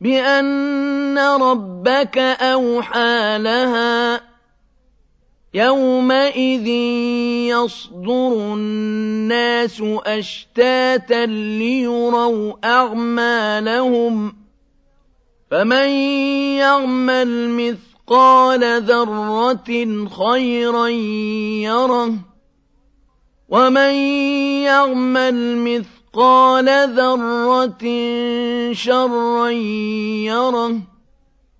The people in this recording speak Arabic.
بأن ربك أوحى لها يومئذ يصدر الناس أشتاتا ليروا أعمالهم فمن يعمل مثقال ذرة خيرا يره ومن يعمل مثقال ذرة شرا يره